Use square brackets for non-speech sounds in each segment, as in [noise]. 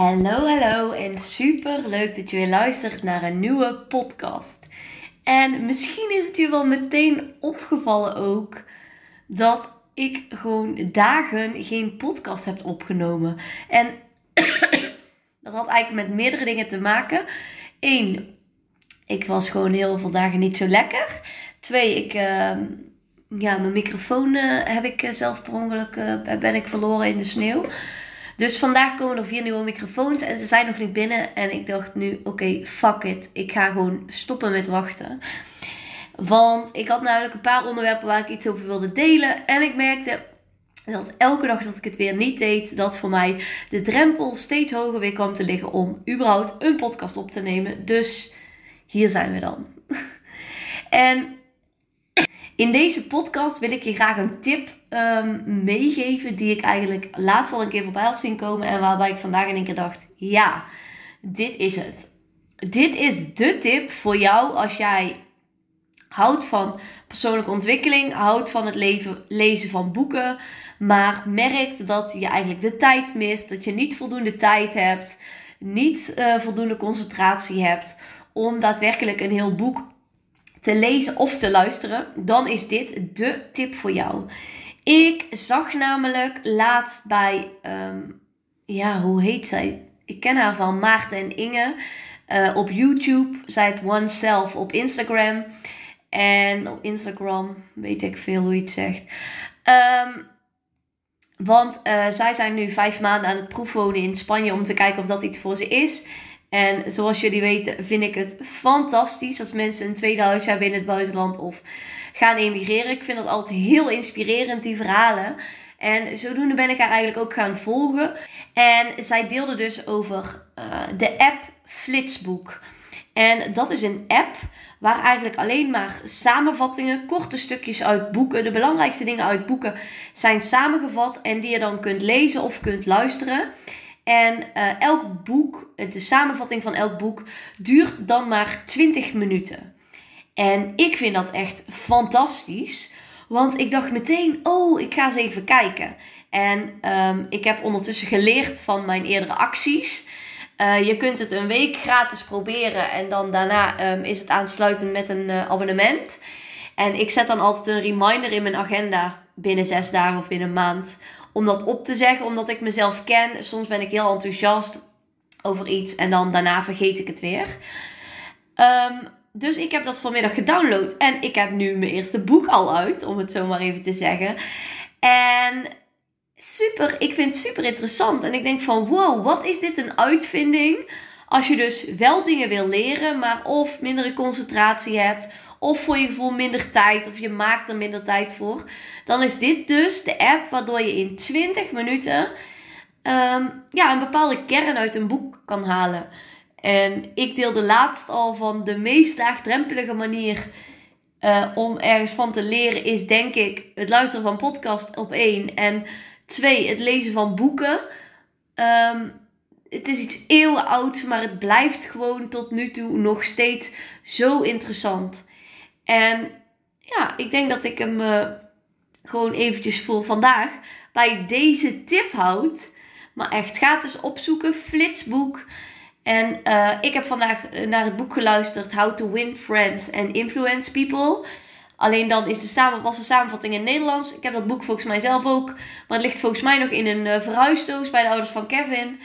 Hallo, hallo en super leuk dat je weer luistert naar een nieuwe podcast. En misschien is het je wel meteen opgevallen ook dat ik gewoon dagen geen podcast heb opgenomen. En [coughs] dat had eigenlijk met meerdere dingen te maken. Eén, ik was gewoon heel veel dagen niet zo lekker. Twee, ik, ehm, ja, mijn microfoon uh, heb ik eh, zelf per ongeluk uh, ben ik verloren in de sneeuw. Dus vandaag komen er vier nieuwe microfoons en ze zijn nog niet binnen. En ik dacht nu, oké, fuck it. Ik ga gewoon stoppen met wachten. Want ik had namelijk een paar onderwerpen waar ik iets over wilde delen. En ik merkte dat elke dag dat ik het weer niet deed, dat voor mij de drempel steeds hoger weer kwam te liggen om überhaupt een podcast op te nemen. Dus hier zijn we dan. [laughs] en in deze podcast wil ik je graag een tip um, meegeven die ik eigenlijk laatst al een keer voorbij had zien komen en waarbij ik vandaag in één keer dacht, ja, dit is het. Dit is de tip voor jou als jij houdt van persoonlijke ontwikkeling, houdt van het lezen van boeken, maar merkt dat je eigenlijk de tijd mist, dat je niet voldoende tijd hebt, niet uh, voldoende concentratie hebt om daadwerkelijk een heel boek te lezen of te luisteren, dan is dit de tip voor jou. Ik zag namelijk laatst bij, um, ja, hoe heet zij? Ik ken haar van Maarten en Inge. Uh, op YouTube. Zij het OneSelf op Instagram. En op Instagram weet ik veel hoe je het zegt. Um, want uh, zij zijn nu vijf maanden aan het proefwonen in Spanje om te kijken of dat iets voor ze is. En zoals jullie weten vind ik het fantastisch als mensen een tweede huis hebben in het buitenland of gaan emigreren. Ik vind dat altijd heel inspirerend, die verhalen. En zodoende ben ik haar eigenlijk ook gaan volgen. En zij deelde dus over uh, de app Flitsboek. En dat is een app waar eigenlijk alleen maar samenvattingen, korte stukjes uit boeken, de belangrijkste dingen uit boeken zijn samengevat en die je dan kunt lezen of kunt luisteren. En uh, elk boek, de samenvatting van elk boek, duurt dan maar 20 minuten. En ik vind dat echt fantastisch. Want ik dacht meteen, oh, ik ga eens even kijken. En um, ik heb ondertussen geleerd van mijn eerdere acties. Uh, je kunt het een week gratis proberen en dan daarna um, is het aansluitend met een abonnement. En ik zet dan altijd een reminder in mijn agenda binnen zes dagen of binnen een maand om dat op te zeggen, omdat ik mezelf ken. Soms ben ik heel enthousiast over iets en dan daarna vergeet ik het weer. Um, dus ik heb dat vanmiddag gedownload en ik heb nu mijn eerste boek al uit, om het zo maar even te zeggen. En super, ik vind het super interessant. En ik denk van wow, wat is dit een uitvinding? Als je dus wel dingen wil leren, maar of mindere concentratie hebt, of voor je gevoel minder tijd, of je maakt er minder tijd voor, dan is dit dus de app waardoor je in 20 minuten um, ja, een bepaalde kern uit een boek kan halen. En ik deelde laatst al van de meest laagdrempelige manier uh, om ergens van te leren is denk ik het luisteren van podcast op één. En twee, het lezen van boeken. Um, het is iets eeuwenouds, maar het blijft gewoon tot nu toe nog steeds zo interessant. En ja, ik denk dat ik hem uh, gewoon eventjes voor vandaag bij deze tip houd. Maar echt, ga eens opzoeken. Flitsboek. En uh, ik heb vandaag naar het boek geluisterd How to Win Friends and Influence People. Alleen dan is de was de samenvatting in Nederlands. Ik heb dat boek volgens mij zelf ook. Maar het ligt volgens mij nog in een uh, verhuisdoos bij de ouders van Kevin.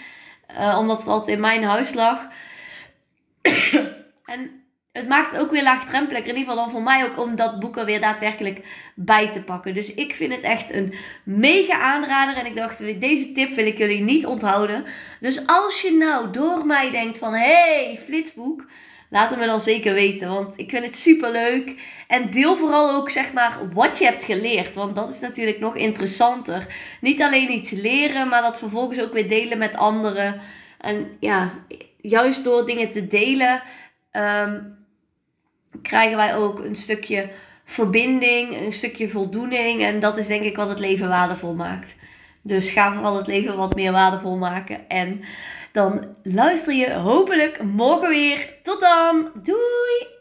Omdat het altijd in mijn huis lag. [coughs] en het maakt het ook weer laagdrempeliger. In ieder geval dan voor mij ook om dat boek er weer daadwerkelijk bij te pakken. Dus ik vind het echt een mega aanrader. En ik dacht, deze tip wil ik jullie niet onthouden. Dus als je nou door mij denkt van, hey, flitsboek. Laat het me dan zeker weten, want ik vind het super leuk. En deel vooral ook zeg maar wat je hebt geleerd, want dat is natuurlijk nog interessanter. Niet alleen iets leren, maar dat vervolgens ook weer delen met anderen. En ja, juist door dingen te delen, um, krijgen wij ook een stukje verbinding, een stukje voldoening. En dat is denk ik wat het leven waardevol maakt. Dus ga vooral het leven wat meer waardevol maken. En dan luister je hopelijk morgen weer. Tot dan. Doei!